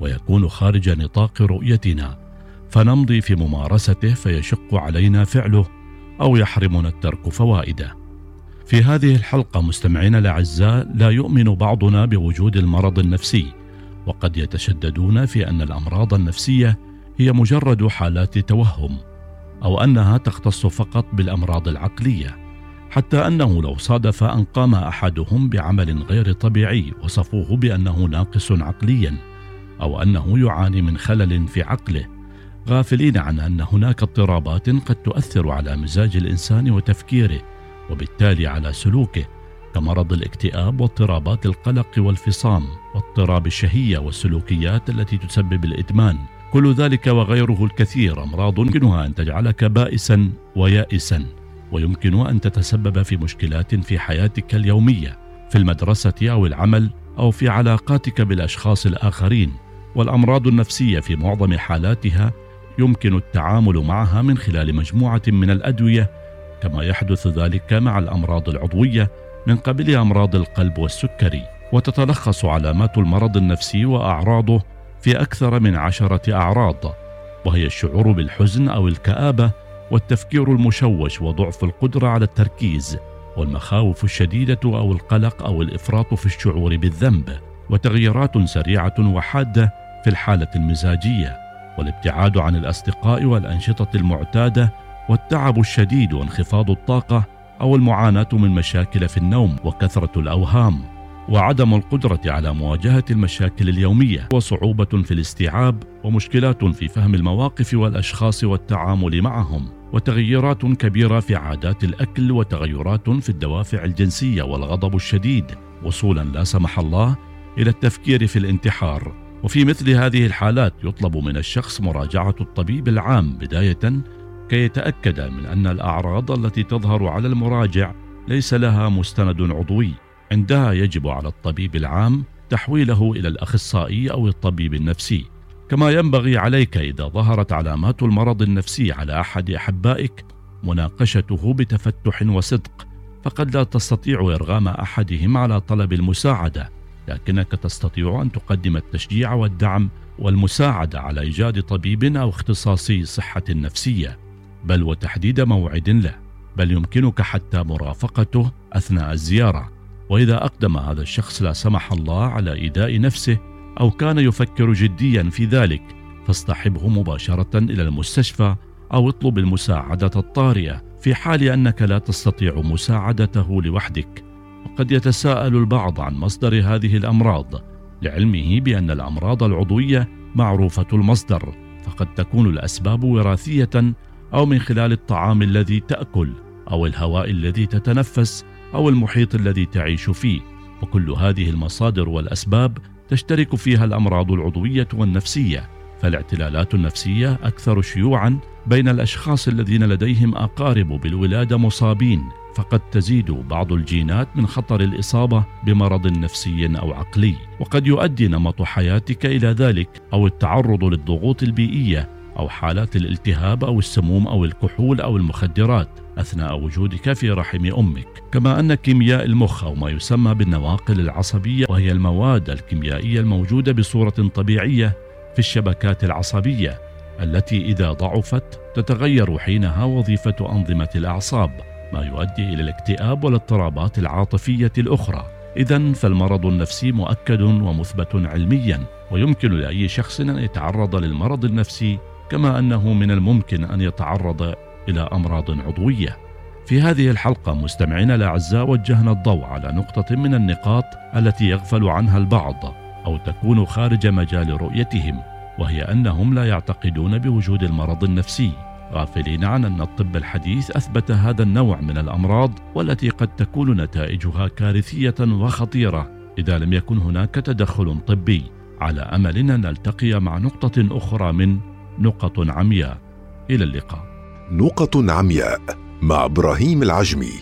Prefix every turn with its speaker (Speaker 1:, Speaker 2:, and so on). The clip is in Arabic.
Speaker 1: ويكون خارج نطاق رؤيتنا. فنمضي في ممارسته فيشق علينا فعله أو يحرمنا الترك فوائده. في هذه الحلقة مستمعينا الأعزاء لا يؤمن بعضنا بوجود المرض النفسي وقد يتشددون في أن الأمراض النفسية هي مجرد حالات توهم أو أنها تختص فقط بالأمراض العقلية حتى أنه لو صادف أن قام أحدهم بعمل غير طبيعي وصفوه بأنه ناقص عقليا. أو أنه يعاني من خلل في عقله. غافلين عن أن هناك اضطرابات قد تؤثر على مزاج الإنسان وتفكيره وبالتالي على سلوكه كمرض الاكتئاب واضطرابات القلق والفصام واضطراب الشهية والسلوكيات التي تسبب الإدمان. كل ذلك وغيره الكثير أمراض يمكنها أن تجعلك بائسا ويائسا ويمكن أن تتسبب في مشكلات في حياتك اليومية في المدرسة أو العمل أو في علاقاتك بالأشخاص الآخرين. والأمراض النفسية في معظم حالاتها يمكن التعامل معها من خلال مجموعة من الأدوية كما يحدث ذلك مع الأمراض العضوية من قبل أمراض القلب والسكري. وتتلخص علامات المرض النفسي وأعراضه في أكثر من عشرة أعراض وهي الشعور بالحزن أو الكآبة والتفكير المشوش وضعف القدرة على التركيز والمخاوف الشديدة أو القلق أو الإفراط في الشعور بالذنب. وتغييرات سريعة وحادة في الحالة المزاجية والابتعاد عن الأصدقاء والأنشطة المعتادة والتعب الشديد وانخفاض الطاقة أو المعاناة من مشاكل في النوم وكثرة الأوهام. وعدم القدرة على مواجهة المشاكل اليومية. وصعوبة في الاستيعاب ومشكلات في فهم المواقف والأشخاص والتعامل معهم. وتغيرات كبيرة في عادات الأكل وتغيرات في الدوافع الجنسية والغضب الشديد. وصولا لا سمح الله إلى التفكير في الانتحار. وفي مثل هذه الحالات يطلب من الشخص مراجعة الطبيب العام بداية كي يتأكد من أن الأعراض التي تظهر على المراجع ليس لها مستند عضوي. عندها يجب على الطبيب العام تحويله إلى الأخصائي أو الطبيب النفسي. كما ينبغي عليك إذا ظهرت علامات المرض النفسي على أحد أحبائك مناقشته بتفتح وصدق فقد لا تستطيع إرغام أحدهم على طلب المساعدة. لكنك تستطيع أن تقدم التشجيع والدعم والمساعدة على إيجاد طبيب أو اختصاصي صحة نفسية بل وتحديد موعد له بل يمكنك حتى مرافقته أثناء الزيارة. وإذا أقدم هذا الشخص لا سمح الله على ايذاء نفسه أو كان يفكر جديا في ذلك فاصطحبه مباشرة إلى المستشفى أو اطلب المساعدة الطارئة في حال أنك لا تستطيع مساعدته لوحدك. وقد يتساءل البعض عن مصدر هذه الأمراض لعلمه بأن الأمراض العضوية معروفة المصدر فقد تكون الأسباب وراثية أو من خلال الطعام الذي تأكل أو الهواء الذي تتنفس أو المحيط الذي تعيش فيه. وكل هذه المصادر والأسباب تشترك فيها الأمراض العضوية والنفسية فالاعتلالات النفسية أكثر شيوعا بين الأشخاص الذين لديهم أقارب بالولادة مصابين. فقد تزيد بعض الجينات من خطر الإصابة بمرض نفسي أو عقلي وقد يؤدي نمط حياتك إلى ذلك أو التعرض للضغوط البيئية أو حالات الالتهاب أو السموم أو الكحول أو المخدرات أثناء وجودك في رحم أمك، كما أن كيمياء المخ أو ما يسمى بالنواقل العصبية وهي المواد الكيميائية الموجودة بصورة طبيعية في الشبكات العصبية التي إذا ضعفت تتغير حينها وظيفة أنظمة الأعصاب، ما يؤدي إلى الاكتئاب والاضطرابات العاطفية الأخرى. اذا فالمرض النفسي مؤكد ومثبت علميا، ويمكن لأي شخص أن يتعرض للمرض النفسي كما أنه من الممكن أن يتعرض إلى أمراض عضوية. في هذه الحلقة مستمعينا الأعزاء وجهنا الضوء على نقطة من النقاط التي يغفل عنها البعض أو تكون خارج مجال رؤيتهم وهي أنهم لا يعتقدون بوجود المرض النفسي غافلين عن أن الطب الحديث أثبت هذا النوع من الأمراض والتي قد تكون نتائجها كارثية وخطيرة إذا لم يكن هناك تدخل طبي. على أملنا نلتقي مع نقطة أخرى من نقط عمياء. إلى اللقاء.
Speaker 2: نقط عمياء مع إبراهيم العجمي.